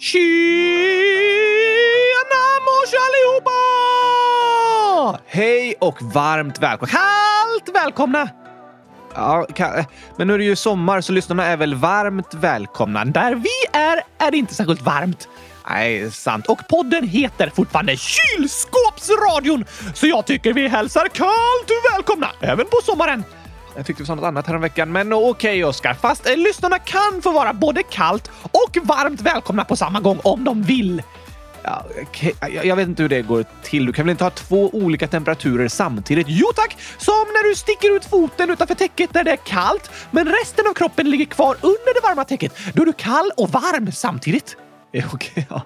Tjena mors allihopa! Hej och varmt välkomna. Kallt välkomna! Ja, men nu är det ju sommar så lyssnarna är väl varmt välkomna. Där vi är är det inte särskilt varmt. Nej, sant. Och podden heter fortfarande Kylskåpsradion, så jag tycker vi hälsar kallt välkomna även på sommaren. Jag tyckte vi sa något annat häromveckan, men okej Oskar. Fast eh, lyssnarna kan få vara både kallt och varmt välkomna på samma gång om de vill. Ja, okay. jag, jag vet inte hur det går till. Du kan väl inte ha två olika temperaturer samtidigt? Jo tack! Som när du sticker ut foten utanför täcket när det är kallt, men resten av kroppen ligger kvar under det varma täcket. Då är du kall och varm samtidigt. Okej, okay, ja.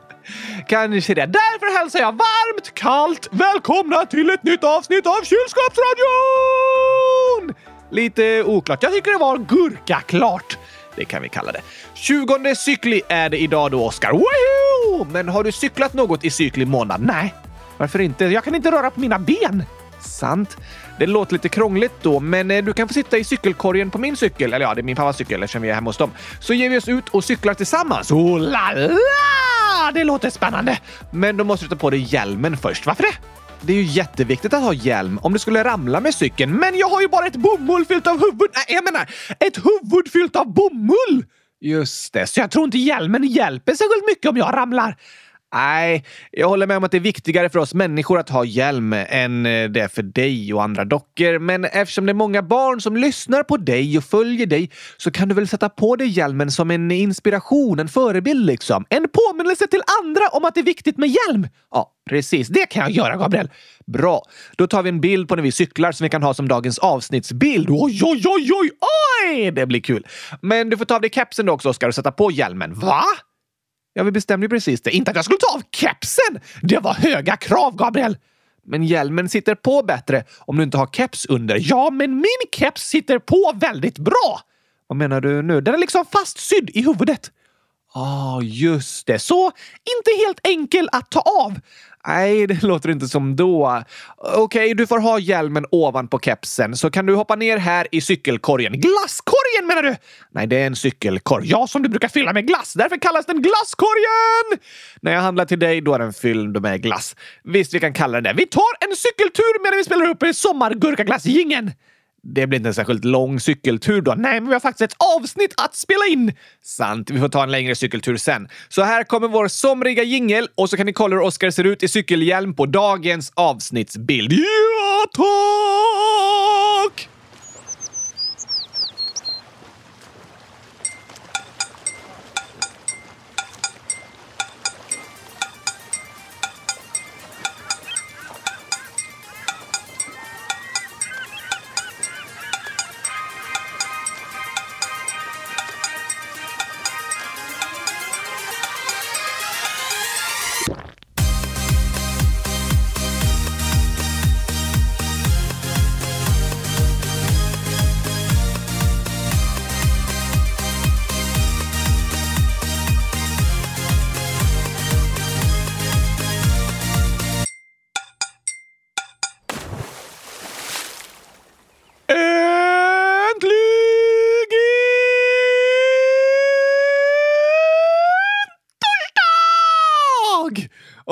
Kanske det. Därför hälsar jag varmt, kallt välkomna till ett nytt avsnitt av Kylskåpsradion! Lite oklart. Jag tycker det var gurkaklart. Det kan vi kalla det. 20 cykli är det idag då, Oskar. Woohoo! Men har du cyklat något i cykli månad? Nej. Varför inte? Jag kan inte röra på mina ben. Sant. Det låter lite krångligt då, men eh, du kan få sitta i cykelkorgen på min cykel. Eller ja, det är min pappas cykel eftersom vi är hemma hos dem. Så ger vi oss ut och cyklar tillsammans. Oh la la! Det låter spännande. Men då måste du ta på dig hjälmen först. Varför det? Det är ju jätteviktigt att ha hjälm om du skulle ramla med cykeln. Men jag har ju bara ett bomull fyllt av huvud... Nej, jag menar ett huvud fyllt av bomull! Just det, så jag tror inte hjälmen hjälper särskilt mycket om jag ramlar. Nej, jag håller med om att det är viktigare för oss människor att ha hjälm än eh, det är för dig och andra dockor. Men eftersom det är många barn som lyssnar på dig och följer dig så kan du väl sätta på dig hjälmen som en inspiration, en förebild liksom. En påminnelse till andra om att det är viktigt med hjälm. Ja, precis. Det kan jag göra, Gabriel. Bra. Då tar vi en bild på när vi cyklar som vi kan ha som dagens avsnittsbild. Oj, oj, oj, oj, oj! Det blir kul. Men du får ta av dig kepsen då också, Oskar, och sätta på hjälmen. Va? Ja, vi bestämde ju precis det. Inte att jag skulle ta av kepsen! Det var höga krav, Gabriel! Men hjälmen sitter på bättre om du inte har keps under. Ja, men min keps sitter på väldigt bra! Vad menar du nu? Den är liksom fastsydd i huvudet. Ja, ah, just det. Så inte helt enkel att ta av. Nej, det låter inte som då. Okej, du får ha hjälmen ovanpå kepsen, så kan du hoppa ner här i cykelkorgen. Glasskorgen menar du? Nej, det är en cykelkorg. Ja, som du brukar fylla med glass. Därför kallas den glasskorgen! När jag handlar till dig, då är den fylld med glass. Visst, vi kan kalla den det. Vi tar en cykeltur medan vi spelar upp sommargurkaglassjingeln. Det blir inte en särskilt lång cykeltur då. Nej, men vi har faktiskt ett avsnitt att spela in! Sant, vi får ta en längre cykeltur sen. Så här kommer vår somriga jingel och så kan ni kolla hur Oskar ser ut i cykelhjälm på dagens avsnittsbild. Ja, tack!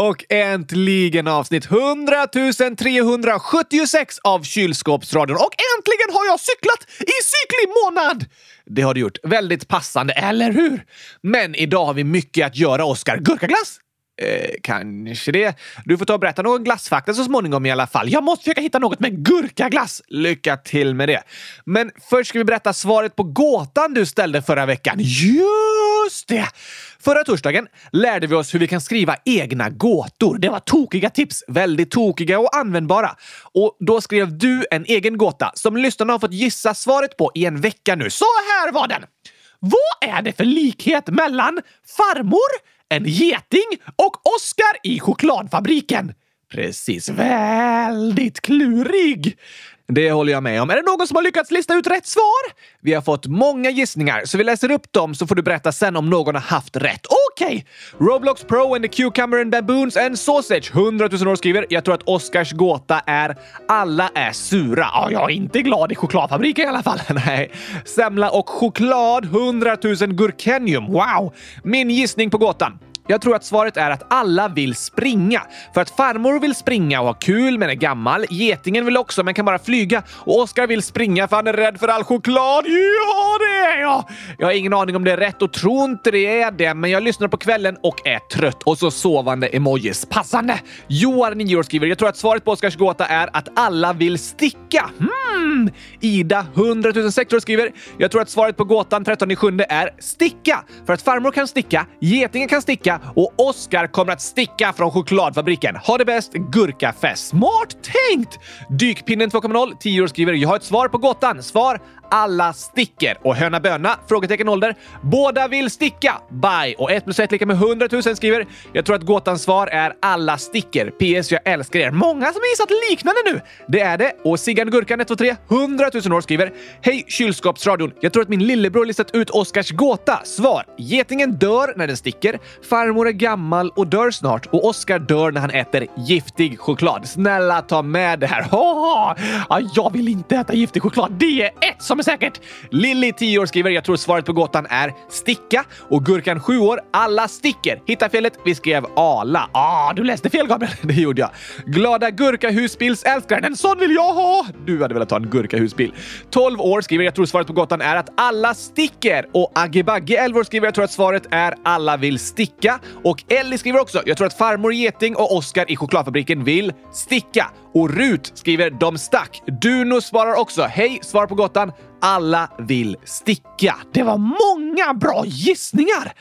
Och äntligen avsnitt 100 376 av Kylskåpsradion. Och äntligen har jag cyklat i cyklig månad! Det har du gjort. Väldigt passande, eller hur? Men idag har vi mycket att göra, Oskar. Gurkaglass? Eh, kanske det. Du får ta och berätta någon glassfakta så småningom i alla fall. Jag måste försöka hitta något med gurkaglass. Lycka till med det. Men först ska vi berätta svaret på gåtan du ställde förra veckan. Just det! Förra torsdagen lärde vi oss hur vi kan skriva egna gåtor. Det var tokiga tips, väldigt tokiga och användbara. Och då skrev du en egen gåta som lyssnarna har fått gissa svaret på i en vecka nu. Så här var den! Vad är det för likhet mellan farmor, en geting och Oscar i chokladfabriken? Precis. Väldigt klurig. Det håller jag med om. Är det någon som har lyckats lista ut rätt svar? Vi har fått många gissningar, så vi läser upp dem så får du berätta sen om någon har haft rätt. Okej! Okay. Roblox Pro and the Cucumber and Baboons and Sausage. 100 000 år skriver. Jag tror att Oscars gåta är alla är sura. Ja, jag är inte glad i chokladfabriken i alla fall. Nej. Semla och choklad. 100 000 gurkenium. Wow! Min gissning på gåtan. Jag tror att svaret är att alla vill springa. För att farmor vill springa och ha kul men är gammal. Getingen vill också men kan bara flyga. Och Oskar vill springa för han är rädd för all choklad. Ja, det är jag! Jag har ingen aning om det är rätt och tror inte det är det, men jag lyssnar på kvällen och är trött. Och så sovande emojis. Passande! Johan, 9 år, skriver “Jag tror att svaret på Oskars gåta är att alla vill sticka”. Hmm. Ida, 100 006 år, skriver “Jag tror att svaret på gåtan 13 7 är sticka. För att farmor kan sticka, getingen kan sticka och Oskar kommer att sticka från chokladfabriken. Ha det bäst, gurkafest. Smart tänkt! Dykpinnen 2.0, 10 år, skriver “Jag har ett svar på gåtan. Svar alla sticker. Och höna böna? Frågetecken ålder. Båda vill sticka. Bye. Och 1 plus 1 lika med 100 000 skriver. Jag tror att gåtans svar är alla sticker. PS. Jag älskar er. Många som har gissat liknande nu. Det är det. Och Siggan Gurkan 123 100 000 år skriver. Hej kylskåpsradion. Jag tror att min lillebror listat ut Oskars gåta. Svar. Getingen dör när den sticker. Farmor är gammal och dör snart. Och Oskar dör när han äter giftig choklad. Snälla ta med det här. Oh, jag vill inte äta giftig choklad. Det är ett som är säkert. Lilly, 10 år, skriver “Jag tror svaret på gåtan är sticka” och Gurkan, 7 år, “Alla sticker”. Hitta felet. Vi skrev “ala”. Ah, du läste fel Gabriel. Det gjorde jag. Glada Gurka-husbilsälskaren. En sån vill jag ha! Du hade velat ha en Gurka-husbil. 12 år skriver “Jag tror svaret på gåtan är att alla sticker” och Aggebagge, 11 år, skriver “Jag tror att svaret är alla vill sticka” och Ellie skriver också “Jag tror att farmor Geting och Oskar i chokladfabriken vill sticka” och Rut skriver “De stack”. Duno svarar också “Hej, svar på gottan. Alla vill sticka. Det var många bra gissningar!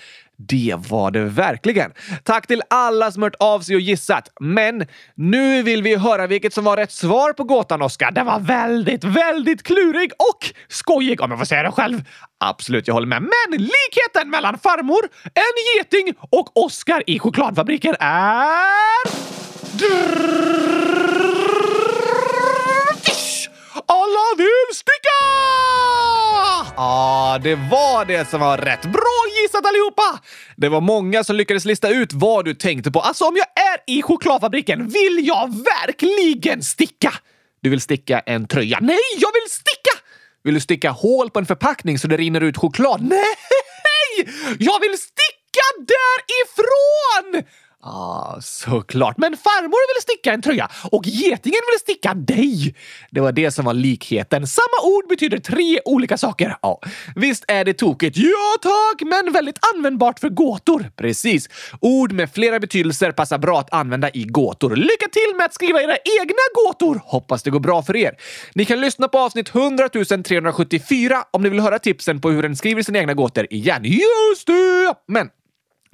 Det var det verkligen. Tack till alla som hört av sig och gissat. Men nu vill vi höra vilket som var rätt svar på gåtan, Oskar. Den var väldigt, väldigt klurig och skojig om jag får säga det själv. Absolut, jag håller med. Men likheten mellan farmor, en geting och Oskar i chokladfabriken är... Alla vill sticka! Ja, det var det som var rätt. Bra gissat allihopa! Det var många som lyckades lista ut vad du tänkte på. Alltså, om jag är i chokladfabriken vill jag verkligen sticka! Du vill sticka en tröja? Nej, jag vill sticka! Vill du sticka hål på en förpackning så det rinner ut choklad? Nej! Jag vill sticka därifrån! Ah, såklart. Men farmor ville sticka en tröja och getingen ville sticka dig. Det var det som var likheten. Samma ord betyder tre olika saker. Ja, visst är det tokigt? Ja tack, men väldigt användbart för gåtor. Precis. Ord med flera betydelser passar bra att använda i gåtor. Lycka till med att skriva era egna gåtor! Hoppas det går bra för er. Ni kan lyssna på avsnitt 100 374 om ni vill höra tipsen på hur en skriver sina egna gåtor igen. Just det! Men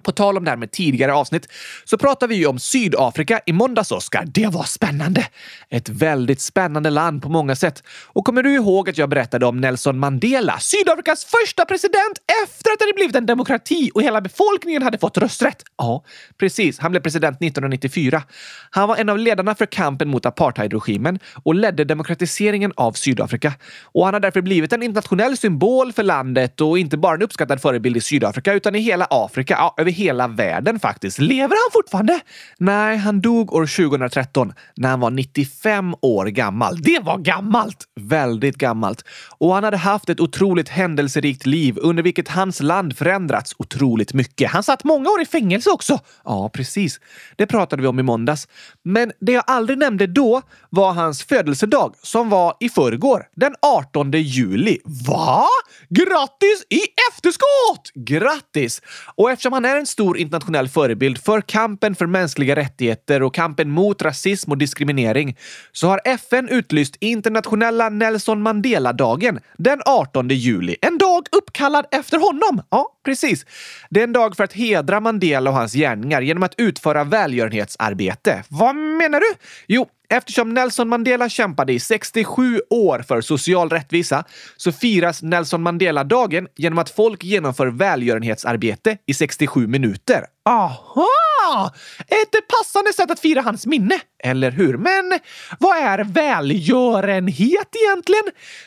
på tal om det här med tidigare avsnitt så pratade vi ju om Sydafrika i måndags, Oskar. Det var spännande! Ett väldigt spännande land på många sätt. Och kommer du ihåg att jag berättade om Nelson Mandela, Sydafrikas första president efter att det hade blivit en demokrati och hela befolkningen hade fått rösträtt? Ja, precis. Han blev president 1994. Han var en av ledarna för kampen mot apartheidregimen och ledde demokratiseringen av Sydafrika. Och han har därför blivit en internationell symbol för landet och inte bara en uppskattad förebild i Sydafrika utan i hela Afrika. Ja, över hela världen faktiskt. Lever han fortfarande? Nej, han dog år 2013 när han var 95 år gammal. Det var gammalt! Väldigt gammalt. Och han hade haft ett otroligt händelserikt liv under vilket hans land förändrats otroligt mycket. Han satt många år i fängelse också. Ja, precis. Det pratade vi om i måndags. Men det jag aldrig nämnde då var hans födelsedag som var i förrgår, den 18 juli. Va? Grattis i efterskott! Grattis! Och eftersom han är en stor internationell förebild för kampen för mänskliga rättigheter och kampen mot rasism och diskriminering så har FN utlyst internationella Nelson Mandela-dagen den 18 juli. En dag uppkallad efter honom. Ja, precis. Det är en dag för att hedra Mandela och hans gärningar genom att utföra välgörenhetsarbete. Vad menar du? Jo, Eftersom Nelson Mandela kämpade i 67 år för social rättvisa så firas Nelson Mandela-dagen genom att folk genomför välgörenhetsarbete i 67 minuter. Aha! Ett passande sätt att fira hans minne, eller hur? Men vad är välgörenhet egentligen?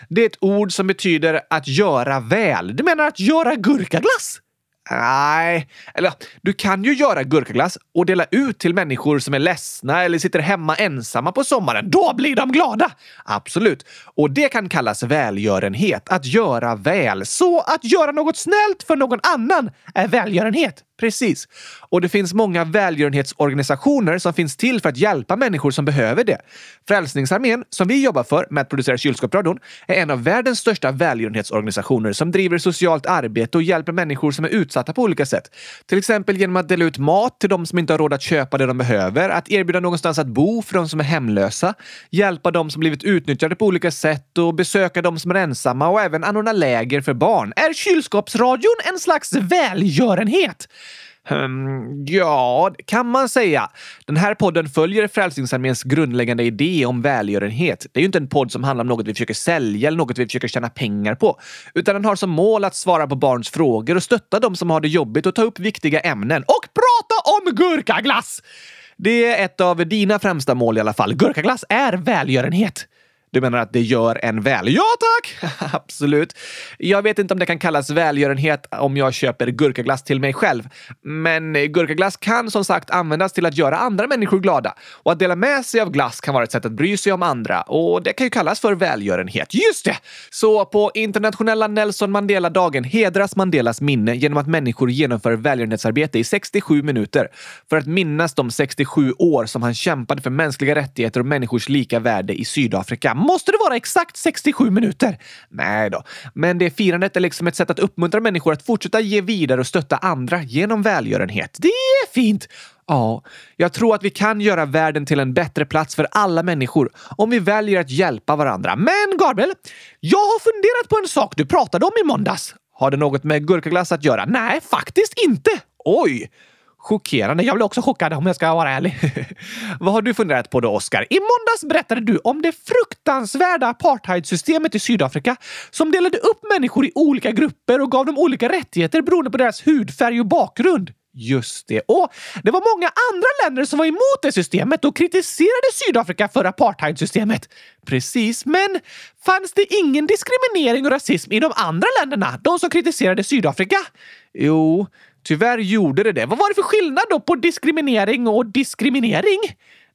Det är ett ord som betyder att göra väl. Du menar att göra gurkaglass? Nej, eller du kan ju göra gurkaglass och dela ut till människor som är ledsna eller sitter hemma ensamma på sommaren. Då blir de glada! Absolut. Och det kan kallas välgörenhet, att göra väl. Så att göra något snällt för någon annan är välgörenhet. Precis. Och det finns många välgörenhetsorganisationer som finns till för att hjälpa människor som behöver det. Frälsningsarmén, som vi jobbar för med att producera kylskåpsradion, är en av världens största välgörenhetsorganisationer som driver socialt arbete och hjälper människor som är utsatta på olika sätt. Till exempel genom att dela ut mat till de som inte har råd att köpa det de behöver, att erbjuda någonstans att bo för de som är hemlösa, hjälpa de som blivit utnyttjade på olika sätt och besöka de som är ensamma och även anordna läger för barn. Är kylskåpsradion en slags välgörenhet? Um, ja, kan man säga. Den här podden följer Frälsningsarméns grundläggande idé om välgörenhet. Det är ju inte en podd som handlar om något vi försöker sälja eller något vi försöker tjäna pengar på, utan den har som mål att svara på barns frågor och stötta de som har det jobbigt och ta upp viktiga ämnen. Och prata om gurkaglass! Det är ett av dina främsta mål i alla fall. Gurkaglass är välgörenhet. Du menar att det gör en väl? Ja tack! Absolut. Jag vet inte om det kan kallas välgörenhet om jag köper gurkaglass till mig själv. Men gurkaglass kan som sagt användas till att göra andra människor glada. Och att dela med sig av glass kan vara ett sätt att bry sig om andra. Och det kan ju kallas för välgörenhet. Just det! Så på internationella Nelson Mandela-dagen hedras Mandelas minne genom att människor genomför välgörenhetsarbete i 67 minuter för att minnas de 67 år som han kämpade för mänskliga rättigheter och människors lika värde i Sydafrika. Måste det vara exakt 67 minuter? Nej då, men det firandet är liksom ett sätt att uppmuntra människor att fortsätta ge vidare och stötta andra genom välgörenhet. Det är fint! Ja, jag tror att vi kan göra världen till en bättre plats för alla människor om vi väljer att hjälpa varandra. Men Gabriel, jag har funderat på en sak du pratade om i måndags. Har det något med gurkaglass att göra? Nej, faktiskt inte. Oj! Chockerande. Jag blir också chockad om jag ska vara ärlig. Vad har du funderat på då, Oscar? I måndags berättade du om det fruktansvärda apartheidsystemet i Sydafrika som delade upp människor i olika grupper och gav dem olika rättigheter beroende på deras hudfärg och bakgrund. Just det. Och det var många andra länder som var emot det systemet och kritiserade Sydafrika för apartheidsystemet. Precis, men fanns det ingen diskriminering och rasism i de andra länderna? De som kritiserade Sydafrika? Jo, Tyvärr gjorde det det. Vad var det för skillnad då på diskriminering och diskriminering?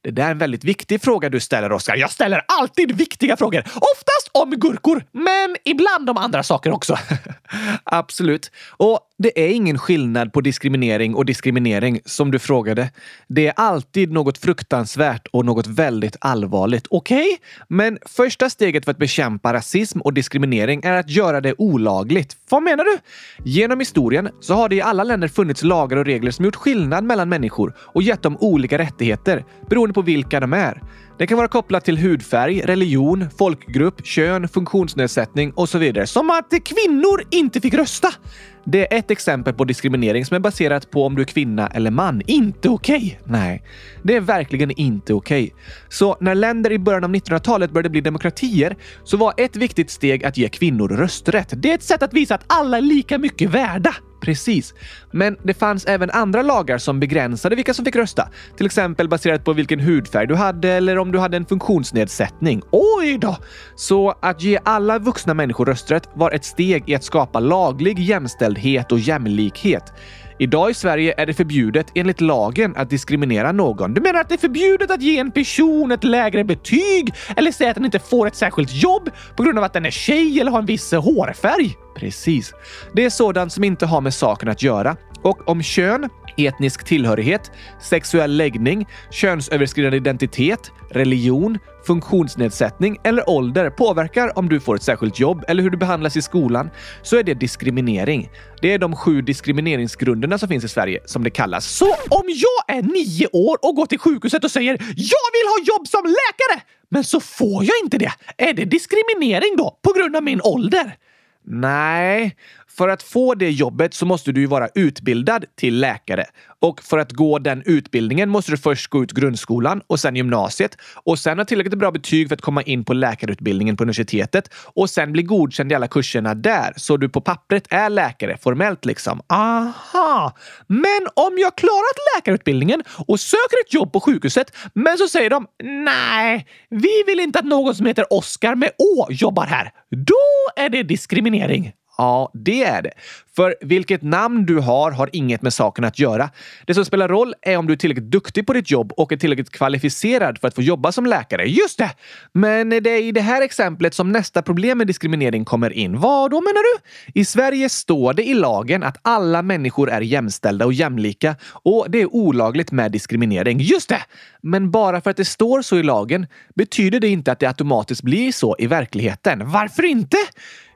Det där är en väldigt viktig fråga du ställer, Oskar. Jag ställer alltid viktiga frågor. Oftast om gurkor, men ibland om andra saker också. Absolut. Och det är ingen skillnad på diskriminering och diskriminering som du frågade. Det är alltid något fruktansvärt och något väldigt allvarligt. Okej? Okay? Men första steget för att bekämpa rasism och diskriminering är att göra det olagligt. Vad menar du? Genom historien så har det i alla länder funnits lagar och regler som gjort skillnad mellan människor och gett dem olika rättigheter beroende på vilka de är. Det kan vara kopplat till hudfärg, religion, folkgrupp, kön, funktionsnedsättning och så vidare. Som att kvinnor inte fick rösta. Det är ett exempel på diskriminering som är baserat på om du är kvinna eller man. Inte okej! Okay. Nej, det är verkligen inte okej. Okay. Så när länder i början av 1900-talet började bli demokratier så var ett viktigt steg att ge kvinnor rösträtt. Det är ett sätt att visa att alla är lika mycket värda. Precis. Men det fanns även andra lagar som begränsade vilka som fick rösta. Till exempel baserat på vilken hudfärg du hade eller om du hade en funktionsnedsättning. Oj då! Så att ge alla vuxna människor rösträtt var ett steg i att skapa laglig jämställdhet och jämlikhet. Idag i Sverige är det förbjudet enligt lagen att diskriminera någon. Du menar att det är förbjudet att ge en person ett lägre betyg eller säga att den inte får ett särskilt jobb på grund av att den är tjej eller har en viss hårfärg? Precis. Det är sådant som inte har med saken att göra. Och om kön, etnisk tillhörighet, sexuell läggning, könsöverskridande identitet, religion, funktionsnedsättning eller ålder påverkar om du får ett särskilt jobb eller hur du behandlas i skolan så är det diskriminering. Det är de sju diskrimineringsgrunderna som finns i Sverige som det kallas. Så om jag är nio år och går till sjukhuset och säger “Jag vill ha jobb som läkare!” men så får jag inte det. Är det diskriminering då på grund av min ålder? Nej, för att få det jobbet så måste du ju vara utbildad till läkare. Och för att gå den utbildningen måste du först gå ut grundskolan och sen gymnasiet och sen ha tillräckligt bra betyg för att komma in på läkarutbildningen på universitetet och sen bli godkänd i alla kurserna där. Så du på pappret är läkare, formellt liksom. Aha! Men om jag klarat läkarutbildningen och söker ett jobb på sjukhuset, men så säger de nej, vi vill inte att någon som heter Oskar med Å jobbar här. Då är det diskriminering. Ja, det är det. För vilket namn du har har inget med saken att göra. Det som spelar roll är om du är tillräckligt duktig på ditt jobb och är tillräckligt kvalificerad för att få jobba som läkare. Just det! Men det är i det här exemplet som nästa problem med diskriminering kommer in. Vad då menar du? I Sverige står det i lagen att alla människor är jämställda och jämlika och det är olagligt med diskriminering. Just det! Men bara för att det står så i lagen betyder det inte att det automatiskt blir så i verkligheten. Varför inte?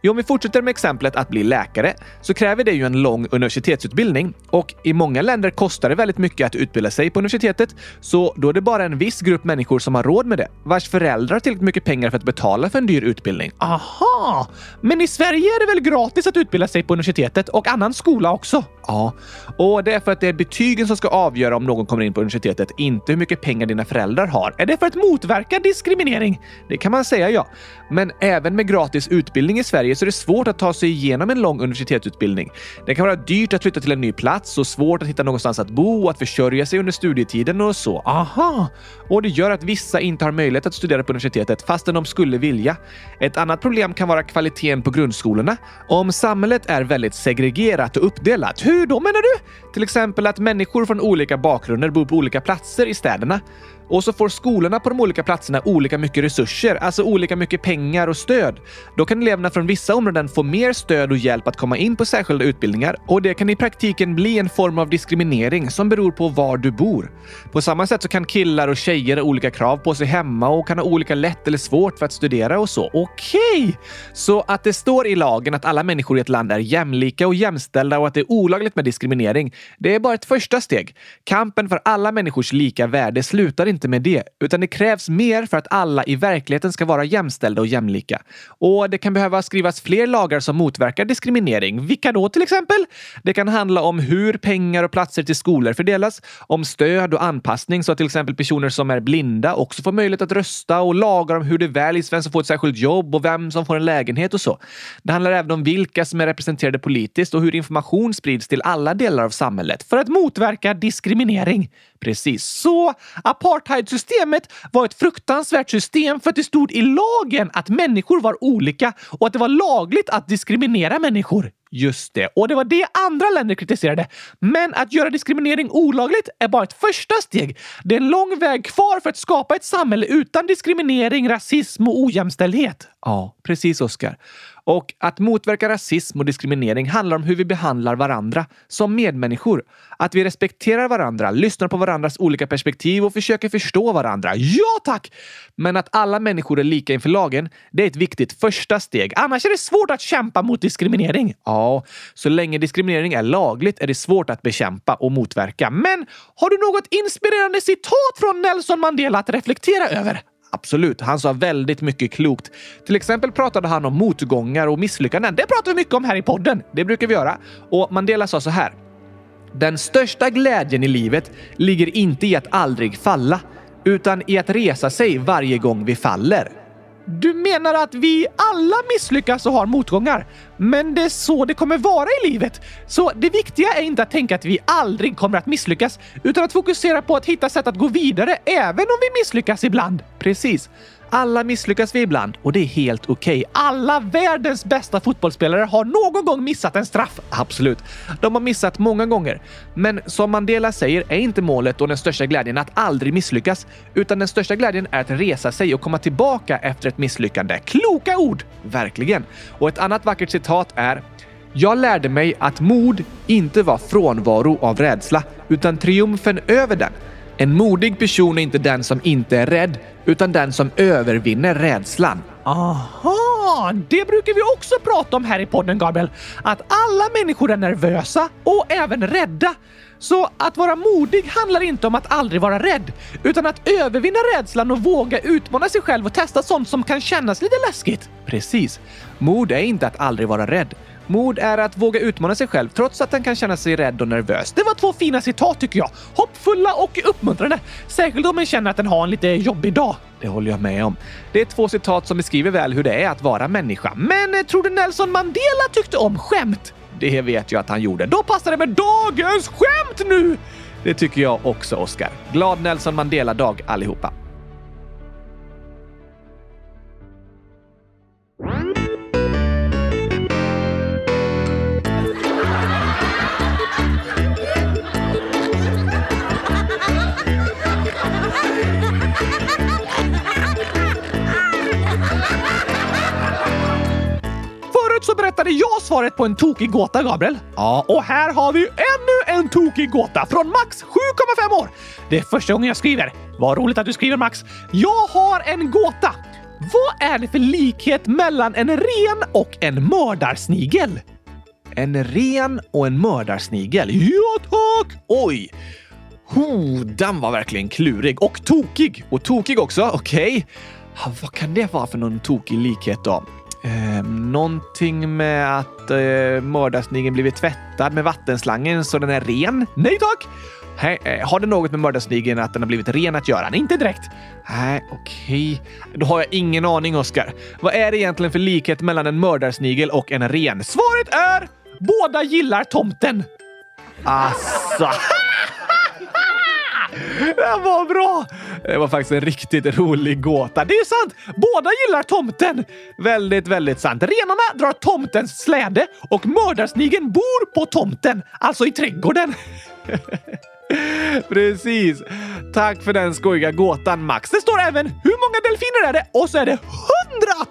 Jo, om vi fortsätter med exemplet att bli läkare så kräver det ju en lång universitetsutbildning och i många länder kostar det väldigt mycket att utbilda sig på universitetet. Så då är det bara en viss grupp människor som har råd med det, vars föräldrar har tillräckligt mycket pengar för att betala för en dyr utbildning. Aha! Men i Sverige är det väl gratis att utbilda sig på universitetet och annan skola också? Ja, och det är för att det är betygen som ska avgöra om någon kommer in på universitetet, inte hur mycket pengar dina föräldrar har. Är det för att motverka diskriminering? Det kan man säga, ja. Men även med gratis utbildning i Sverige så är det svårt att ta sig igenom en lång universitetsutbildning. Det kan vara dyrt att flytta till en ny plats och svårt att hitta någonstans att bo och att försörja sig under studietiden och så. Aha! Och det gör att vissa inte har möjlighet att studera på universitetet fastän de skulle vilja. Ett annat problem kan vara kvaliteten på grundskolorna. Om samhället är väldigt segregerat och uppdelat, hur då menar du? Till exempel att människor från olika bakgrunder bor på olika platser i städerna. Och så får skolorna på de olika platserna olika mycket resurser, alltså olika mycket pengar och stöd. Då kan eleverna från vissa områden få mer stöd och hjälp att komma in på särskilda utbildningar och det kan i praktiken bli en form av diskriminering som beror på var du bor. På samma sätt så kan killar och tjejer ha olika krav på sig hemma och kan ha olika lätt eller svårt för att studera och så. Okej! Okay. Så att det står i lagen att alla människor i ett land är jämlika och jämställda och att det är olagligt med diskriminering, det är bara ett första steg. Kampen för alla människors lika värde slutar inte inte med det, utan det krävs mer för att alla i verkligheten ska vara jämställda och jämlika. Och det kan behöva skrivas fler lagar som motverkar diskriminering. Vilka då till exempel? Det kan handla om hur pengar och platser till skolor fördelas, om stöd och anpassning så att till exempel personer som är blinda också får möjlighet att rösta och lagar om hur det väljs vem som får ett särskilt jobb och vem som får en lägenhet och så. Det handlar även om vilka som är representerade politiskt och hur information sprids till alla delar av samhället för att motverka diskriminering. Precis så. Apartheidsystemet var ett fruktansvärt system för att det stod i lagen att människor var olika och att det var lagligt att diskriminera människor. Just det. Och det var det andra länder kritiserade. Men att göra diskriminering olagligt är bara ett första steg. Det är en lång väg kvar för att skapa ett samhälle utan diskriminering, rasism och ojämställdhet. Ja, precis Oskar. Och att motverka rasism och diskriminering handlar om hur vi behandlar varandra som medmänniskor. Att vi respekterar varandra, lyssnar på varandras olika perspektiv och försöker förstå varandra. Ja tack! Men att alla människor är lika inför lagen, det är ett viktigt första steg. Annars är det svårt att kämpa mot diskriminering. Ja, så länge diskriminering är lagligt är det svårt att bekämpa och motverka. Men har du något inspirerande citat från Nelson Mandela att reflektera över? Absolut, han sa väldigt mycket klokt. Till exempel pratade han om motgångar och misslyckanden. Det pratar vi mycket om här i podden. Det brukar vi göra. Och Mandela sa så här. Den största glädjen i livet ligger inte i att aldrig falla, utan i att resa sig varje gång vi faller. Du menar att vi alla misslyckas och har motgångar? Men det är så det kommer vara i livet. Så det viktiga är inte att tänka att vi aldrig kommer att misslyckas, utan att fokusera på att hitta sätt att gå vidare även om vi misslyckas ibland. Precis. Alla misslyckas vi ibland och det är helt okej. Okay. Alla världens bästa fotbollsspelare har någon gång missat en straff. Absolut. De har missat många gånger. Men som Mandela säger är inte målet och den största glädjen att aldrig misslyckas, utan den största glädjen är att resa sig och komma tillbaka efter ett misslyckande. Kloka ord! Verkligen. Och ett annat vackert citat är jag lärde mig att mod inte var frånvaro av rädsla, utan triumfen över den. En modig person är inte den som inte är rädd, utan den som övervinner rädslan. Aha! Det brukar vi också prata om här i podden, Gabriel. Att alla människor är nervösa och även rädda. Så att vara modig handlar inte om att aldrig vara rädd, utan att övervinna rädslan och våga utmana sig själv och testa sånt som kan kännas lite läskigt. Precis. Mod är inte att aldrig vara rädd, Mod är att våga utmana sig själv trots att den kan känna sig rädd och nervös. Det var två fina citat tycker jag. Hoppfulla och uppmuntrande. Särskilt om man känner att den har en lite jobbig dag. Det håller jag med om. Det är två citat som beskriver väl hur det är att vara människa. Men eh, tror du Nelson Mandela tyckte om skämt? Det vet jag att han gjorde. Då passar det med dagens skämt nu! Det tycker jag också, Oscar. Glad Nelson Mandela-dag allihopa. Svaret på en tokig gåta, Gabriel. Ja, och här har vi ännu en tokig gåta från Max, 7,5 år. Det är första gången jag skriver. Vad roligt att du skriver, Max. Jag har en gåta. Vad är det för likhet mellan en ren och en mördarsnigel? En ren och en mördarsnigel? Ja, tack! Oj! Ho, den var verkligen klurig och tokig. Och tokig också, okej. Okay. Vad kan det vara för någon tokig likhet då? Eh, någonting med att eh, mördarsnigeln blivit tvättad med vattenslangen så den är ren? Nej tack! Hey, eh, har det något med mördarsnigeln att den har blivit ren att göra? Nej, inte direkt. Nej, okej. Okay. Då har jag ingen aning, Oskar. Vad är det egentligen för likhet mellan en mördarsnigel och en ren? Svaret är båda gillar tomten. Alltså. Det var bra! Det var faktiskt en riktigt rolig gåta. Det är sant! Båda gillar tomten. Väldigt, väldigt sant. Renarna drar tomtens släde och mördarsnigeln bor på tomten, alltså i trädgården. Precis. Tack för den skojiga gåtan, Max. Det står även hur många delfiner är det och så är det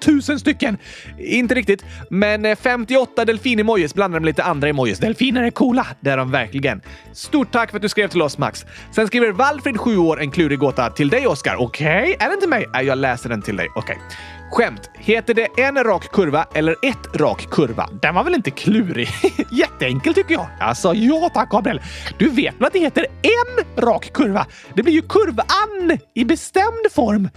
tusen stycken. Inte riktigt, men eh, 58 delfin-emojis blandade med lite andra emojis. Delfiner är coola, det är de verkligen. Stort tack för att du skrev till oss, Max. Sen skriver Valfrid, 7 år, en klurig gåta till dig, Oskar. Okej, okay. är den till mig? Jag läser den till dig. Okej. Okay. Skämt. Heter det en rak kurva eller ett rak kurva? Den var väl inte klurig? Jätteenkel tycker jag. Alltså, ja tack Gabriel. Du vet väl att det heter en rak kurva? Det blir ju kurvan i bestämd form.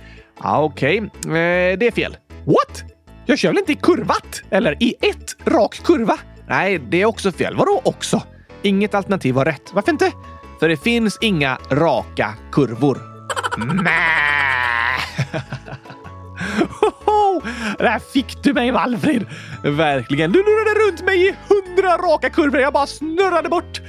Ja, okej. Okay. Eh, det är fel. What? Jag kör väl inte i kurvat? Eller i ett rak kurva? Nej, det är också fel. Vadå också? Inget alternativ var rätt. Varför inte? För det finns inga raka kurvor. Där fick du mig, Valfrid! Verkligen. Du lurade runt mig i hundra raka kurvor. Jag bara snurrade bort.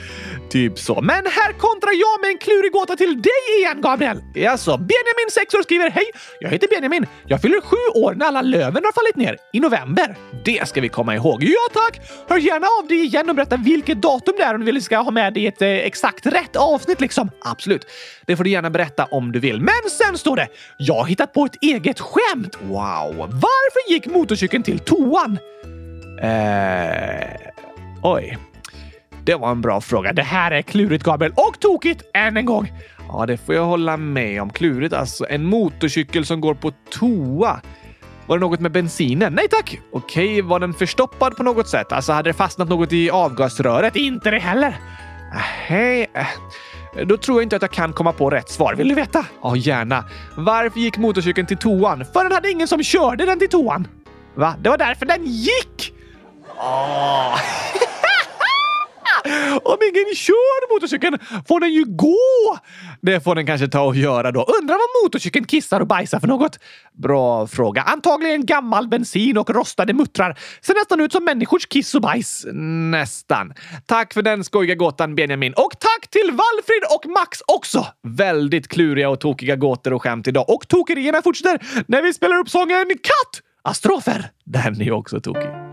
Typ så. Men här kontrar jag med en klurig gåta till dig igen, Gabriel. Alltså, Benjamin, 6 år, skriver Hej! Jag heter Benjamin. Jag fyller sju år när alla löven har fallit ner i november. Det ska vi komma ihåg. Ja, tack! Hör gärna av dig igen och berätta vilket datum det är om du vill ska ha med dig ett eh, exakt rätt avsnitt liksom. Absolut. Det får du gärna berätta om du vill. Men sen står det Jag har hittat på ett eget skämt. Wow! Varför gick motorcykeln till toan? Eh... Oj. Det var en bra fråga. Det här är klurigt, Gabriel. Och tokigt än en gång. Ja, det får jag hålla med om. Klurigt alltså. En motorcykel som går på toa. Var det något med bensinen? Nej tack! Okej, var den förstoppad på något sätt? Alltså, hade det fastnat något i avgasröret? Inte det heller. Hej. Då tror jag inte att jag kan komma på rätt svar. Vill du veta? Ja, gärna. Varför gick motorcykeln till toan? För den hade ingen som körde den till toan. Va? Det var därför den gick! Åh. Om ingen kör motorcykeln får den ju gå! Det får den kanske ta och göra då. Undrar vad motorcykeln kissar och bajsar för något? Bra fråga. Antagligen gammal bensin och rostade muttrar. Ser nästan ut som människors kiss och bajs. Nästan. Tack för den skojiga gåtan Benjamin. Och tack till Valfrid och Max också! Väldigt kluriga och tokiga gåtor och skämt idag. Och tokerierna fortsätter när vi spelar upp sången Katt! Astrofer. Den är också tokig.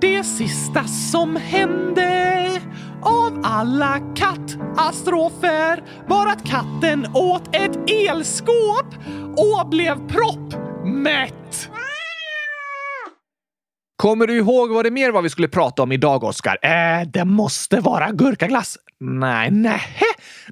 Det sista som hände av alla kattastrofer var att katten åt ett elskåp och blev proppmätt. Kommer du ihåg vad det mer var vi skulle prata om idag, Oskar? Äh, det måste vara gurkaglass. Nej, nej.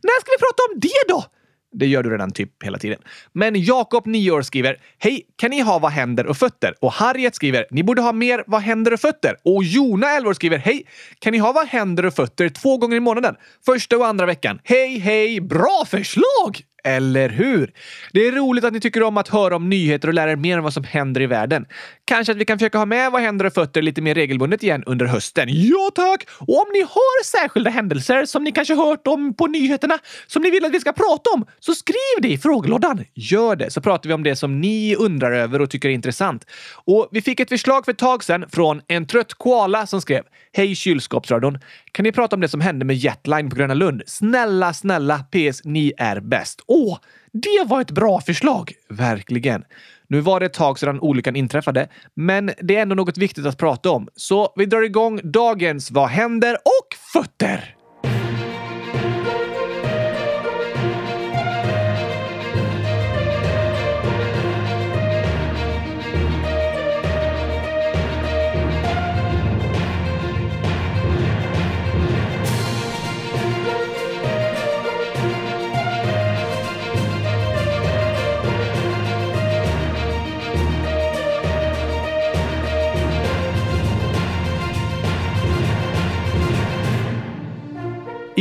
När ska vi prata om det då? Det gör du redan typ hela tiden. Men Jakob, 9 år, skriver Hej! Kan ni ha vad händer och fötter? Och Harriet skriver Ni borde ha mer vad händer och fötter. Och Jona, 11 år, skriver Hej! Kan ni ha vad händer och fötter två gånger i månaden? Första och andra veckan. Hej, hej! Bra förslag! Eller hur? Det är roligt att ni tycker om att höra om nyheter och lära er mer om vad som händer i världen. Kanske att vi kan försöka ha med vad händer och fötter lite mer regelbundet igen under hösten. Ja tack! Och om ni har särskilda händelser som ni kanske hört om på nyheterna som ni vill att vi ska prata om, så skriv det i frågelådan. Gör det, så pratar vi om det som ni undrar över och tycker är intressant. Och vi fick ett förslag för ett tag sedan från en trött koala som skrev Hej kylskåpsradion! Kan ni prata om det som hände med Jetline på Gröna Lund? Snälla, snälla, PS, ni är bäst. Åh, det var ett bra förslag! Verkligen. Nu var det ett tag sedan olyckan inträffade, men det är ändå något viktigt att prata om. Så vi drar igång dagens Vad händer och fötter!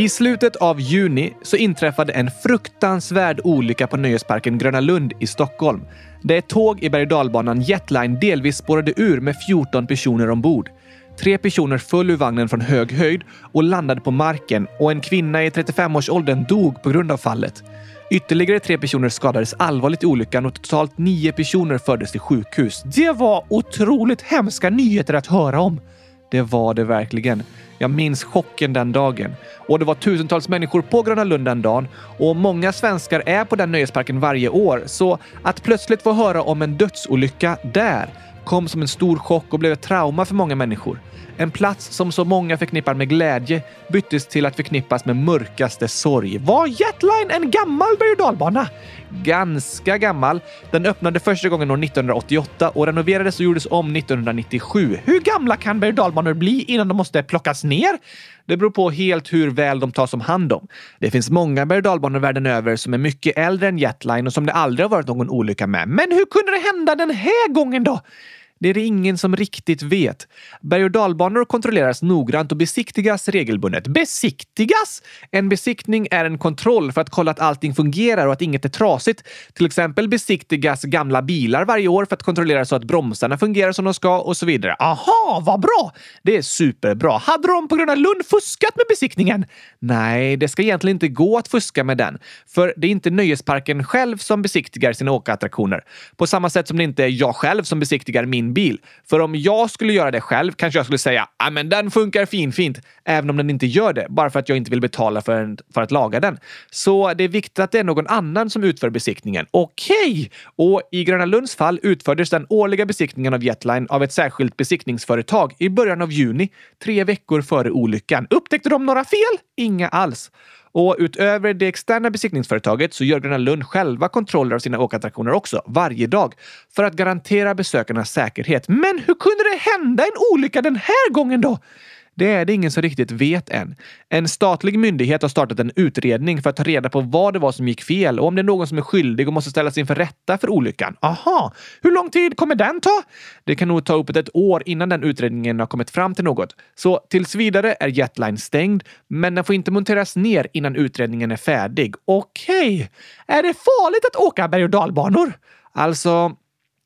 I slutet av juni så inträffade en fruktansvärd olycka på nöjesparken Gröna Lund i Stockholm. Där ett tåg i berg och dalbanan Jetline delvis spårade ur med 14 personer ombord. Tre personer föll ur vagnen från hög höjd och landade på marken och en kvinna i 35-årsåldern dog på grund av fallet. Ytterligare tre personer skadades allvarligt i olyckan och totalt nio personer fördes till sjukhus. Det var otroligt hemska nyheter att höra om. Det var det verkligen. Jag minns chocken den dagen. Och det var tusentals människor på Gröna Lund den dagen och många svenskar är på den nöjesparken varje år. Så att plötsligt få höra om en dödsolycka där kom som en stor chock och blev ett trauma för många människor. En plats som så många förknippar med glädje byttes till att förknippas med mörkaste sorg. Var Jetline en gammal berg och dalbana? Ganska gammal. Den öppnade första gången år 1988 och renoverades och gjordes om 1997. Hur gamla kan berg och dalbanor bli innan de måste plockas ner? Det beror på helt hur väl de tas om hand om. Det finns många berg och dalbanor världen över som är mycket äldre än Jetline och som det aldrig har varit någon olycka med. Men hur kunde det hända den här gången då? Det är det ingen som riktigt vet. Berg och dalbanor kontrolleras noggrant och besiktigas regelbundet. Besiktigas? En besiktning är en kontroll för att kolla att allting fungerar och att inget är trasigt. Till exempel besiktigas gamla bilar varje år för att kontrollera så att bromsarna fungerar som de ska och så vidare. Aha, vad bra! Det är superbra. Hade de på Gröna Lund fuskat med besiktningen? Nej, det ska egentligen inte gå att fuska med den. För det är inte nöjesparken själv som besiktigar sina åkattraktioner. På samma sätt som det inte är jag själv som besiktigar min bil. För om jag skulle göra det själv kanske jag skulle säga att men den funkar finfint, även om den inte gör det, bara för att jag inte vill betala för, en, för att laga den. Så det är viktigt att det är någon annan som utför besiktningen. Okej! Okay. Och i Gröna Lunds fall utfördes den årliga besiktningen av Jetline av ett särskilt besiktningsföretag i början av juni, tre veckor före olyckan. Upptäckte de några fel? Inga alls. Och utöver det externa besiktningsföretaget så gör Gröna Lund själva kontroller av sina åkattraktioner också, varje dag, för att garantera besökarnas säkerhet. Men hur kunde det hända en olycka den här gången då? Det är det ingen som riktigt vet än. En statlig myndighet har startat en utredning för att ta reda på vad det var som gick fel och om det är någon som är skyldig och måste ställas inför rätta för olyckan. Aha, hur lång tid kommer den ta? Det kan nog ta upp ett år innan den utredningen har kommit fram till något. Så tills vidare är Jetline stängd, men den får inte monteras ner innan utredningen är färdig. Okej, okay. är det farligt att åka berg och dalbanor? Alltså,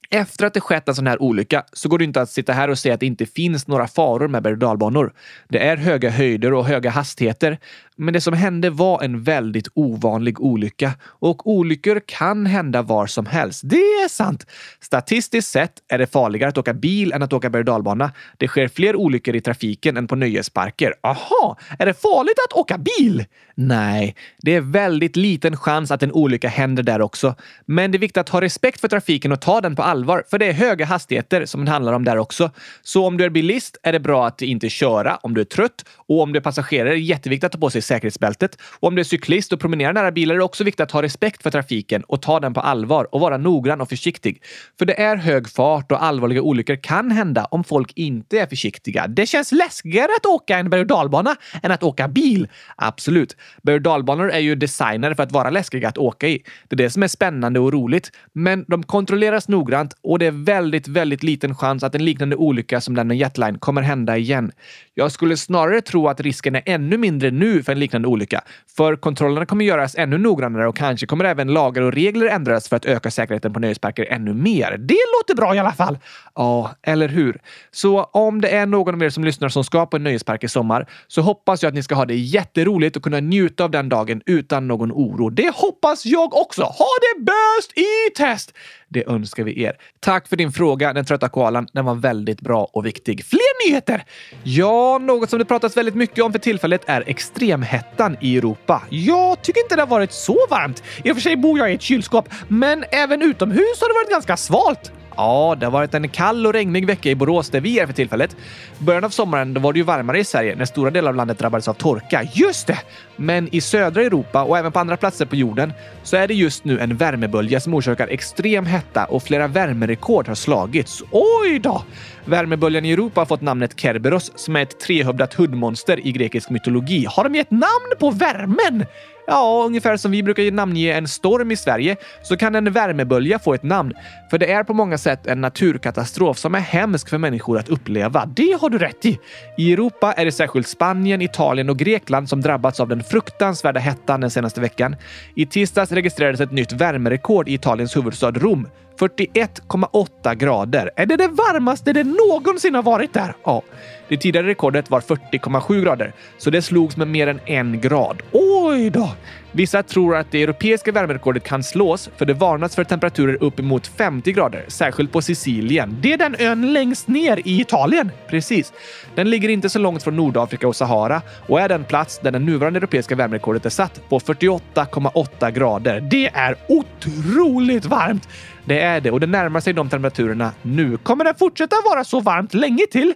efter att det skett en sån här olycka så går det inte att sitta här och säga att det inte finns några faror med berg och dalbanor. Det är höga höjder och höga hastigheter, men det som hände var en väldigt ovanlig olycka och olyckor kan hända var som helst. Det är sant! Statistiskt sett är det farligare att åka bil än att åka berg och dalbana. Det sker fler olyckor i trafiken än på nöjesparker. Aha, är det farligt att åka bil? Nej, det är väldigt liten chans att en olycka händer där också. Men det är viktigt att ha respekt för trafiken och ta den på allvar, allvar, för det är höga hastigheter som det handlar om där också. Så om du är bilist är det bra att inte köra om du är trött och om du är passagerare är det jätteviktigt att ta på sig säkerhetsbältet. Och om du är cyklist och promenerar nära bilar är det också viktigt att ha respekt för trafiken och ta den på allvar och vara noggrann och försiktig. För det är hög fart och allvarliga olyckor kan hända om folk inte är försiktiga. Det känns läskigare att åka en berg och dalbana än att åka bil. Absolut. Berg och dalbanor är ju designade för att vara läskiga att åka i. Det är det som är spännande och roligt. Men de kontrolleras noggrant och det är väldigt, väldigt liten chans att en liknande olycka som den med Jetline kommer hända igen. Jag skulle snarare tro att risken är ännu mindre nu för en liknande olycka. För kontrollerna kommer göras ännu noggrannare och kanske kommer även lagar och regler ändras för att öka säkerheten på nöjesparker ännu mer. Det låter bra i alla fall! Ja, eller hur? Så om det är någon av er som lyssnar som ska på en nöjespark i sommar så hoppas jag att ni ska ha det jätteroligt och kunna njuta av den dagen utan någon oro. Det hoppas jag också! Ha det bäst i test! Det önskar vi er. Tack för din fråga, den trötta koalan. Den var väldigt bra och viktig. Fler nyheter! Ja, något som det pratas väldigt mycket om för tillfället är extremhettan i Europa. Jag tycker inte det har varit så varmt. I och för sig bor jag i ett kylskåp, men även utomhus har det varit ganska svalt. Ja, det har varit en kall och regnig vecka i Borås där vi är för tillfället. Början av sommaren då var det ju varmare i Sverige när stora delar av landet drabbades av torka. Just det! Men i södra Europa och även på andra platser på jorden så är det just nu en värmebölja som orsakar extrem hetta och flera värmerekord har slagits. Oj då! Värmeböljan i Europa har fått namnet Kerberos som är ett trehövdat hundmonster i grekisk mytologi. Har de gett namn på värmen? Ja, ungefär som vi brukar namnge en storm i Sverige så kan en värmebölja få ett namn. För det är på många sätt en naturkatastrof som är hemsk för människor att uppleva. Det har du rätt i. I Europa är det särskilt Spanien, Italien och Grekland som drabbats av den fruktansvärda hettan den senaste veckan. I tisdags registrerades ett nytt värmerekord i Italiens huvudstad Rom. 41,8 grader. Är det det varmaste det någonsin har varit där? Ja. Det tidigare rekordet var 40,7 grader, så det slogs med mer än en grad. Oj då! Vissa tror att det europeiska värmerekordet kan slås, för det varnas för temperaturer uppemot 50 grader, särskilt på Sicilien. Det är den ön längst ner i Italien. Precis. Den ligger inte så långt från Nordafrika och Sahara och är den plats där det nuvarande europeiska värmerekordet är satt på 48,8 grader. Det är otroligt varmt! Det är det och det närmar sig de temperaturerna nu. Kommer det fortsätta vara så varmt länge till?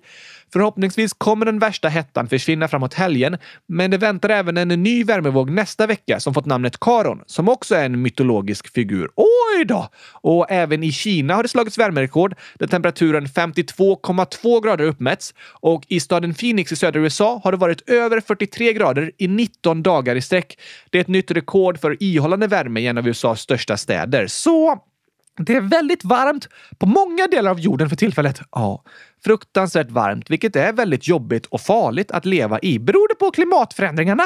Förhoppningsvis kommer den värsta hettan försvinna framåt helgen, men det väntar även en ny värmevåg nästa vecka som fått namnet Karon, som också är en mytologisk figur. Oj då! Och även i Kina har det slagits värmerekord där temperaturen 52,2 grader uppmätts och i staden Phoenix i södra USA har det varit över 43 grader i 19 dagar i sträck. Det är ett nytt rekord för ihållande värme i en av USAs största städer. Så det är väldigt varmt på många delar av jorden för tillfället. Ja, fruktansvärt varmt, vilket är väldigt jobbigt och farligt att leva i. Beror det på klimatförändringarna?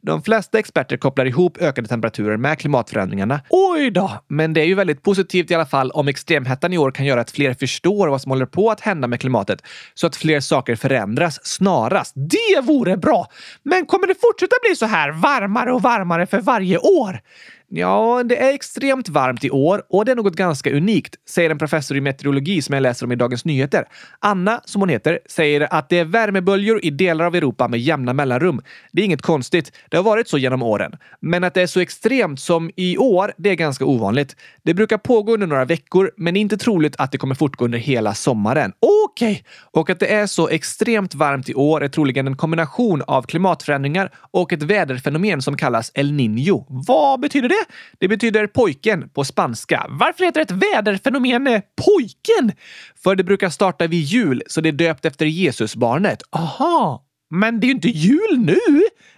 De flesta experter kopplar ihop ökade temperaturer med klimatförändringarna. Oj då! Men det är ju väldigt positivt i alla fall om extremhettan i år kan göra att fler förstår vad som håller på att hända med klimatet så att fler saker förändras snarast. Det vore bra! Men kommer det fortsätta bli så här varmare och varmare för varje år? Ja, det är extremt varmt i år och det är något ganska unikt, säger en professor i meteorologi som jag läser om i Dagens Nyheter. Anna, som hon heter, säger att det är värmeböljor i delar av Europa med jämna mellanrum. Det är inget konstigt. Det har varit så genom åren. Men att det är så extremt som i år, det är ganska ovanligt. Det brukar pågå under några veckor, men det är inte troligt att det kommer fortgå under hela sommaren. Okej! Okay. Och att det är så extremt varmt i år är troligen en kombination av klimatförändringar och ett väderfenomen som kallas El Niño. Vad betyder det? Det? Det betyder pojken på spanska. Varför heter ett väderfenomen eh, pojken? För det brukar starta vid jul, så det är döpt efter Jesusbarnet. Aha! Men det är ju inte jul nu!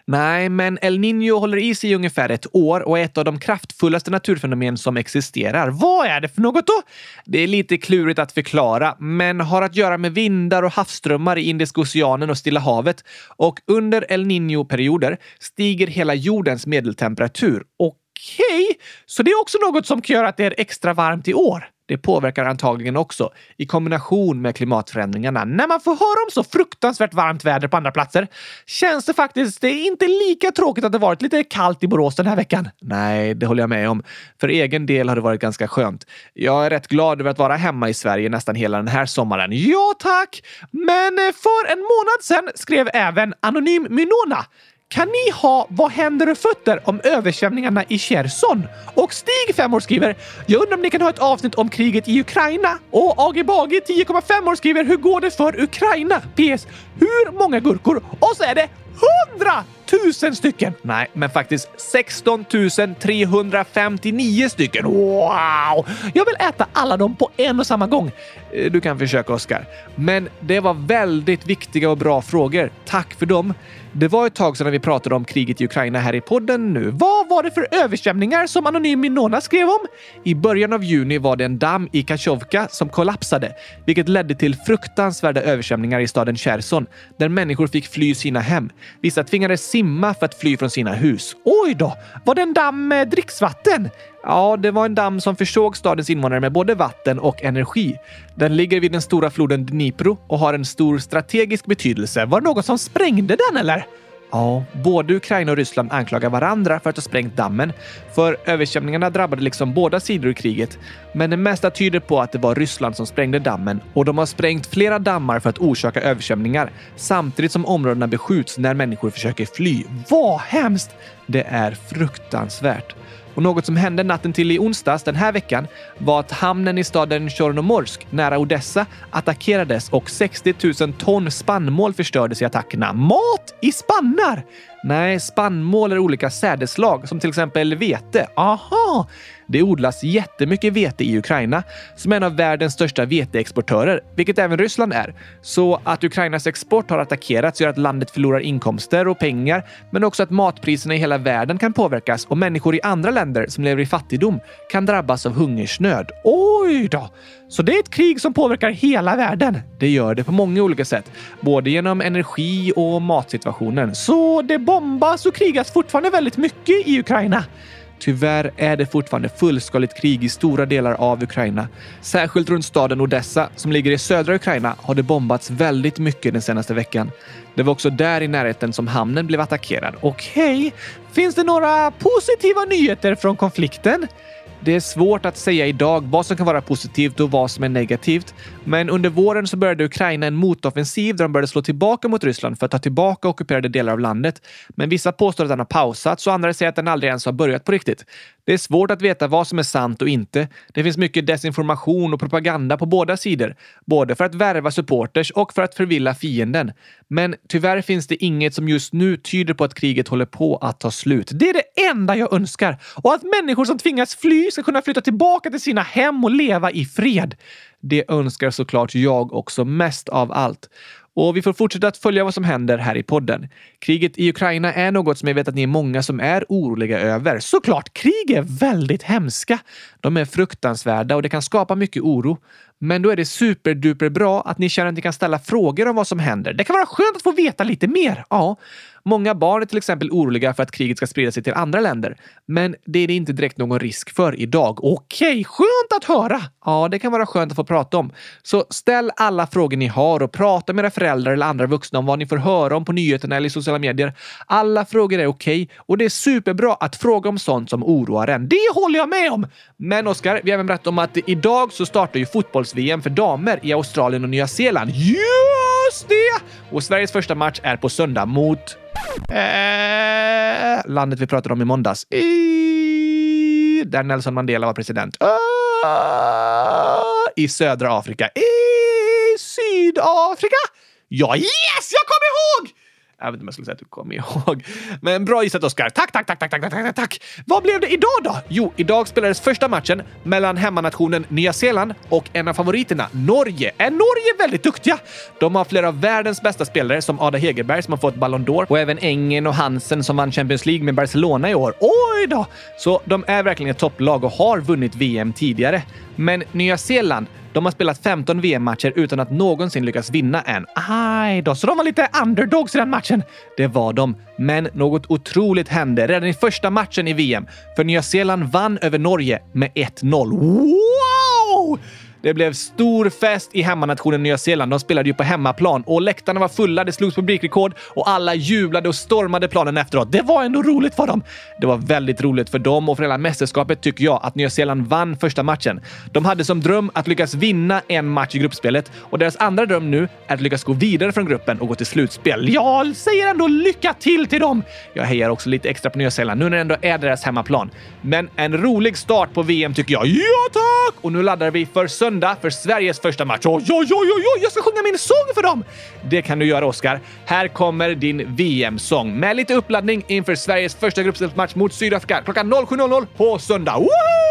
Nej, men El Niño håller i sig i ungefär ett år och är ett av de kraftfullaste naturfenomen som existerar. Vad är det för något då? Det är lite klurigt att förklara, men har att göra med vindar och havsströmmar i Indiska oceanen och Stilla havet. Och under El Niño-perioder stiger hela jordens medeltemperatur. Okej, okay. så det är också något som kan göra att det är extra varmt i år? Det påverkar antagligen också i kombination med klimatförändringarna. När man får höra om så fruktansvärt varmt väder på andra platser känns det faktiskt det är inte lika tråkigt att det varit lite kallt i Borås den här veckan. Nej, det håller jag med om. För egen del har det varit ganska skönt. Jag är rätt glad över att vara hemma i Sverige nästan hela den här sommaren. Ja, tack! Men eh, för en månad sedan skrev även Anonym Minona kan ni ha Vad händer och fötter om översvämningarna i Cherson? Och Stig, 5 år, skriver Jag undrar om ni kan ha ett avsnitt om kriget i Ukraina? Och Agi Bagi 10,5 år, skriver Hur går det för Ukraina? PS. Hur många gurkor? Och så är det 100 000 stycken! Nej, men faktiskt 16 359 stycken. Wow! Jag vill äta alla dem på en och samma gång. Eh, du kan försöka, Oskar. Men det var väldigt viktiga och bra frågor. Tack för dem. Det var ett tag sedan vi pratade om kriget i Ukraina här i podden nu. Vad var det för översvämningar som Anonym Minona skrev om? I början av juni var det en damm i Kachovka som kollapsade, vilket ledde till fruktansvärda översvämningar i staden Cherson, där människor fick fly sina hem. Vissa tvingades simma för att fly från sina hus. Oj då! Var det en damm med dricksvatten? Ja, det var en damm som försåg stadens invånare med både vatten och energi. Den ligger vid den stora floden Dnipro och har en stor strategisk betydelse. Var det någon som sprängde den eller? Ja, både Ukraina och Ryssland anklagar varandra för att ha sprängt dammen. För översvämningarna drabbade liksom båda sidor i kriget. Men det mesta tyder på att det var Ryssland som sprängde dammen och de har sprängt flera dammar för att orsaka översvämningar samtidigt som områdena beskjuts när människor försöker fly. Vad hemskt! Det är fruktansvärt. Och något som hände natten till i onsdags den här veckan var att hamnen i staden Tjornomorsk nära Odessa attackerades och 60 000 ton spannmål förstördes i attackerna. Mat i spannar! Nej, spannmål är olika sädeslag som till exempel vete. Aha! Det odlas jättemycket vete i Ukraina som är en av världens största veteexportörer, vilket även Ryssland är. Så att Ukrainas export har attackerats gör att landet förlorar inkomster och pengar, men också att matpriserna i hela världen kan påverkas och människor i andra länder som lever i fattigdom kan drabbas av hungersnöd. Oj då! Så det är ett krig som påverkar hela världen. Det gör det på många olika sätt, både genom energi och matsituationen. Så det bombas och krigas fortfarande väldigt mycket i Ukraina. Tyvärr är det fortfarande fullskaligt krig i stora delar av Ukraina. Särskilt runt staden Odessa som ligger i södra Ukraina har det bombats väldigt mycket den senaste veckan. Det var också där i närheten som hamnen blev attackerad. Okej, okay. finns det några positiva nyheter från konflikten? Det är svårt att säga idag vad som kan vara positivt och vad som är negativt. Men under våren så började Ukraina en motoffensiv där de började slå tillbaka mot Ryssland för att ta tillbaka ockuperade delar av landet. Men vissa påstår att den har pausats och andra säger att den aldrig ens har börjat på riktigt. Det är svårt att veta vad som är sant och inte. Det finns mycket desinformation och propaganda på båda sidor, både för att värva supporters och för att förvilla fienden. Men tyvärr finns det inget som just nu tyder på att kriget håller på att ta slut. Det är det enda jag önskar och att människor som tvingas fly ska kunna flytta tillbaka till sina hem och leva i fred. Det önskar såklart jag också mest av allt. Och vi får fortsätta att följa vad som händer här i podden. Kriget i Ukraina är något som jag vet att ni är många som är oroliga över. Såklart, krig är väldigt hemska. De är fruktansvärda och det kan skapa mycket oro. Men då är det superduper bra att ni känner att ni kan ställa frågor om vad som händer. Det kan vara skönt att få veta lite mer. Ja, Många barn är till exempel oroliga för att kriget ska sprida sig till andra länder, men det är det inte direkt någon risk för idag. Okej, skönt att höra! Ja, det kan vara skönt att få prata om. Så ställ alla frågor ni har och prata med era föräldrar eller andra vuxna om vad ni får höra om på nyheterna eller i sociala medier. Alla frågor är okej och det är superbra att fråga om sånt som oroar en. Det håller jag med om! Men Oskar, vi har även berättat om att idag så startar ju fotbolls-VM för damer i Australien och Nya Zeeland. Just det! Och Sveriges första match är på söndag mot Eh, landet vi pratade om i måndags. I, där Nelson Mandela var president. Uh, I södra Afrika. I Sydafrika. Ja, yes! Jag kommer ihåg! Jag vet inte om jag skulle säga att du kommer ihåg. Men bra gissat Oskar. Tack, tack, tack, tack, tack, tack, tack. Vad blev det idag då? Jo, idag spelades första matchen mellan hemmanationen Nya Zeeland och en av favoriterna, Norge. Är Norge väldigt duktiga? De har flera av världens bästa spelare som Ada Hegerberg som har fått Ballon d'Or och även Engen och Hansen som vann Champions League med Barcelona i år. Oj då! Så de är verkligen ett topplag och har vunnit VM tidigare. Men Nya Zeeland de har spelat 15 VM-matcher utan att någonsin lyckas vinna en. Aj då, så de var lite underdogs i den matchen. Det var de. Men något otroligt hände redan i första matchen i VM. För Nya Zeeland vann över Norge med 1-0. Wow! Det blev stor fest i hemmanationen Nya Zeeland. De spelade ju på hemmaplan och läktarna var fulla, det slogs publikrekord och alla jublade och stormade planen efteråt. Det var ändå roligt för dem. Det var väldigt roligt för dem och för hela mästerskapet tycker jag att Nya Zeeland vann första matchen. De hade som dröm att lyckas vinna en match i gruppspelet och deras andra dröm nu är att lyckas gå vidare från gruppen och gå till slutspel. Jag säger ändå lycka till till dem! Jag hejar också lite extra på Nya Zeeland nu när det ändå är deras hemmaplan. Men en rolig start på VM tycker jag. Ja tack! Och nu laddar vi för söndag för Sveriges första match. Oj, oj, oj, oj, jag ska sjunga min sång för dem! Det kan du göra, Oskar. Här kommer din VM-sång med lite uppladdning inför Sveriges första gruppspelsmatch mot Sydafrika klockan 07.00 på söndag. Woohoo!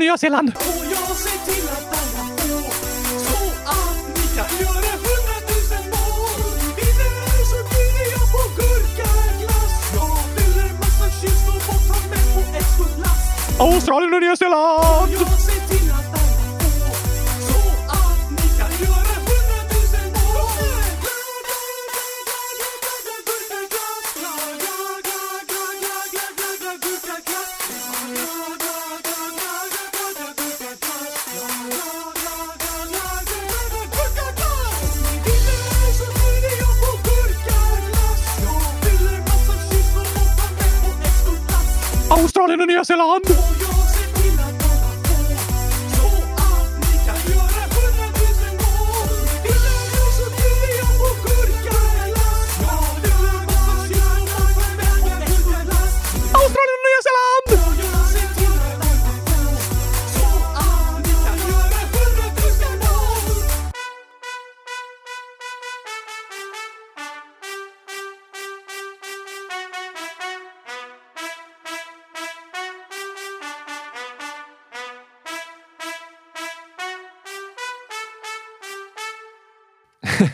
Nya Zeeland! Australien och Nya Zeeland!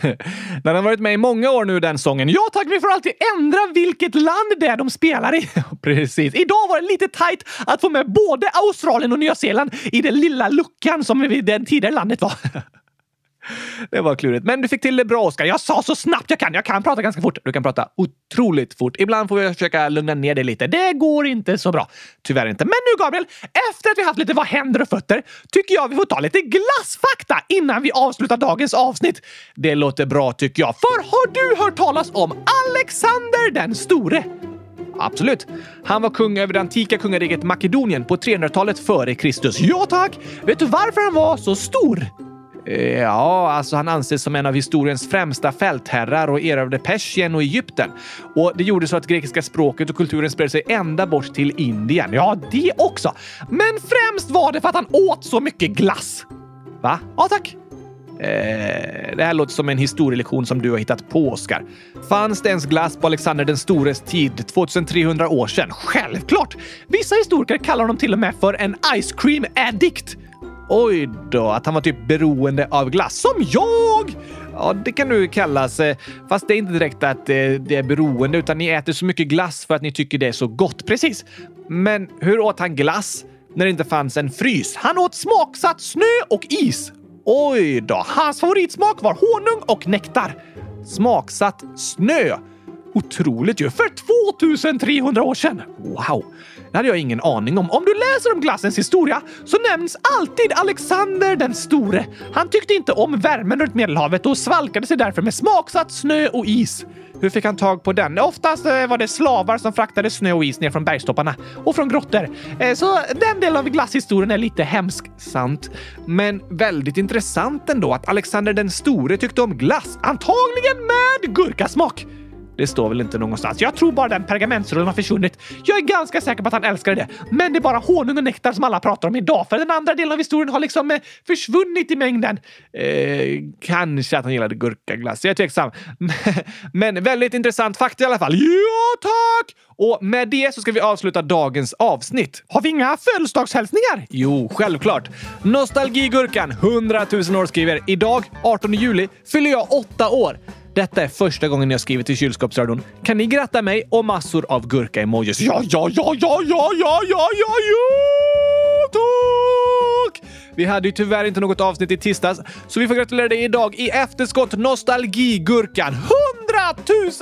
Den har varit med i många år nu den sången. Ja tack, vi får alltid ändra vilket land det är de spelar i. Precis. Idag var det lite tight att få med både Australien och Nya Zeeland i den lilla luckan som vi det tidigare landet var. Det var klurigt. Men du fick till det bra, Oskar. Jag sa så snabbt jag kan. Jag kan prata ganska fort. Du kan prata otroligt fort. Ibland får vi försöka lugna ner dig lite. Det går inte så bra. Tyvärr inte. Men nu, Gabriel, efter att vi haft lite vad händer och fötter tycker jag vi får ta lite glassfakta innan vi avslutar dagens avsnitt. Det låter bra tycker jag. För har du hört talas om Alexander den store? Absolut. Han var kung över det antika kungariket Makedonien på 300-talet före Kristus. Ja tack! Vet du varför han var så stor? Eh, ja, alltså han anses som en av historiens främsta fältherrar och erövrade Persien och Egypten. Och det gjorde så att grekiska språket och kulturen spred sig ända bort till Indien. Ja, det också. Men främst var det för att han åt så mycket glass. Va? Ja, tack. Eh, det här låter som en historielektion som du har hittat på, Oskar. Fanns det ens glass på Alexander den stores tid 2300 år sedan? Självklart! Vissa historiker kallar honom till och med för en ice cream addict. Oj då, att han var typ beroende av glass. Som jag! Ja, det kan du kallas. Eh, fast det är inte direkt att eh, det är beroende, utan ni äter så mycket glass för att ni tycker det är så gott. Precis. Men hur åt han glass när det inte fanns en frys? Han åt smaksatt snö och is. Oj då, hans favoritsmak var honung och nektar. Smaksatt snö. Otroligt ju! För 2300 år sedan! Wow! Det hade jag ingen aning om. Om du läser om glassens historia så nämns alltid Alexander den store. Han tyckte inte om värmen runt Medelhavet och svalkade sig därför med smaksatt snö och is. Hur fick han tag på den? Oftast eh, var det slavar som fraktade snö och is ner från bergstopparna och från grottor. Eh, så den delen av glasshistorien är lite hemsk, sant? Men väldigt intressant ändå att Alexander den store tyckte om glass, antagligen med gurkasmak. Det står väl inte någonstans. Jag tror bara den pergamentsrullen har försvunnit. Jag är ganska säker på att han älskade det. Men det är bara honung och nektar som alla pratar om idag, för den andra delen av historien har liksom eh, försvunnit i mängden. Eh, kanske att han gillade gurkaglass. Jag är tveksam. Men väldigt intressant fakta i alla fall. Ja, tack! Och med det så ska vi avsluta dagens avsnitt. Har vi inga födelsedagshälsningar? Jo, självklart. Nostalgigurkan 100 000 år skriver idag, 18 juli, fyller jag åtta år. Detta är första gången jag skriver till kylskåpsradion. Kan ni gratta mig och massor av gurka-emojis? Ja, ja, ja, ja, ja, ja, ja, ja, ja, tack! Vi hade ju tyvärr inte något avsnitt i tisdags, så vi får gratulera dig idag i efterskott Nostalgigurkan. 100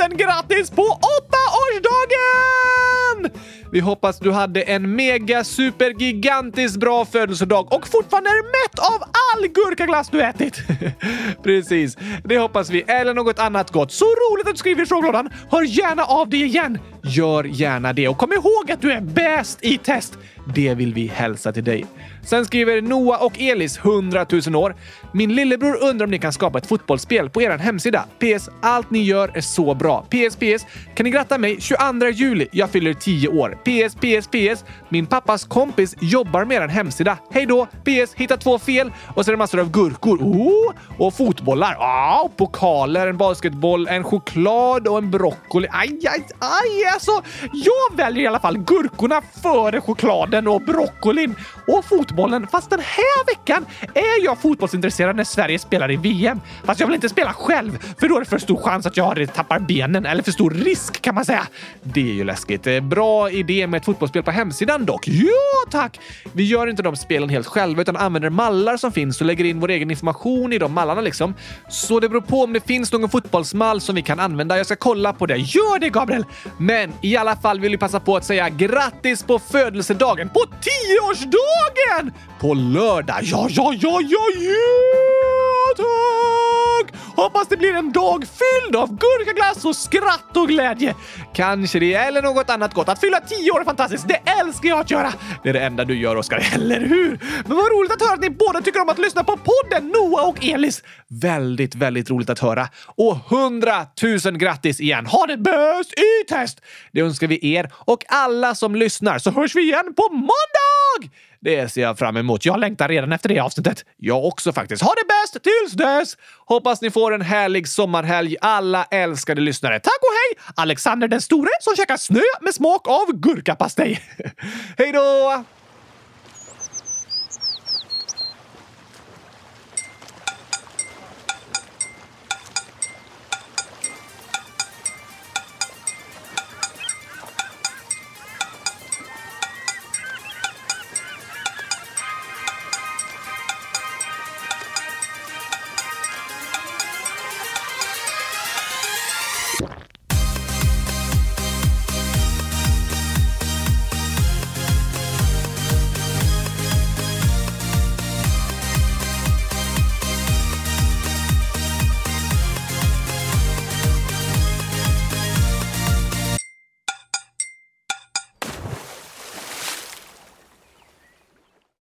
000 grattis på åttaårsdagen! Vi hoppas du hade en mega supergigantiskt bra födelsedag och fortfarande är mätt av all gurkaglass du ätit. Precis, det hoppas vi. Eller något annat gott. Så roligt att du skriver i frågelådan. Hör gärna av dig igen. Gör gärna det och kom ihåg att du är bäst i test. Det vill vi hälsa till dig. Sen skriver Noah och Elis 100 000 år. Min lillebror undrar om ni kan skapa ett fotbollsspel på er hemsida. PS. Allt ni gör är så bra. PS. PS. Kan ni gratta mig 22 juli? Jag fyller 10 år. PS. PS. PS. Min pappas kompis jobbar med er hemsida. Hej då! PS. Hitta två fel och så är det massor av gurkor. Oh! Och fotbollar. Oh! pokaler, en basketboll, en choklad och en broccoli. Aj, aj, aj! Alltså, jag väljer i alla fall gurkorna före chokladen och broccolin och fotbollen. Fast den här veckan är jag fotbollsintresserad när Sverige spelar i VM. Fast jag vill inte spela själv, för då är det för stor chans att jag tappar benen. Eller för stor risk kan man säga. Det är ju läskigt. Eh, bra idé med ett fotbollsspel på hemsidan dock. Ja, tack! Vi gör inte de spelen helt själva utan använder mallar som finns och lägger in vår egen information i de mallarna liksom. Så det beror på om det finns någon fotbollsmall som vi kan använda. Jag ska kolla på det. Gör det Gabriel! Men i alla fall vill vi passa på att säga grattis på födelsedagen på tioårsdagen! På lördag. Ja, ja, ja, ja, ja, tack! Hoppas det blir en dag fylld av gurkaglass och skratt och glädje. Kanske det, eller något annat gott. Att fylla tio år är fantastiskt. Det älskar jag att göra. Det är det enda du gör, Oskar. Eller hur? Men vad roligt att höra att ni båda tycker om att lyssna på podden Noah och Elis. Väldigt, väldigt roligt att höra. Och hundratusen grattis igen! Ha det bäst i test! Det önskar vi er och alla som lyssnar så hörs vi igen på måndag! Det ser jag fram emot. Jag längtar redan efter det avsnittet. Jag också faktiskt. Ha det bäst tills dess! Hoppas ni får en härlig sommarhelg, alla älskade lyssnare. Tack och hej! Alexander den store som käkar snö med smak av gurkapastej. hej då!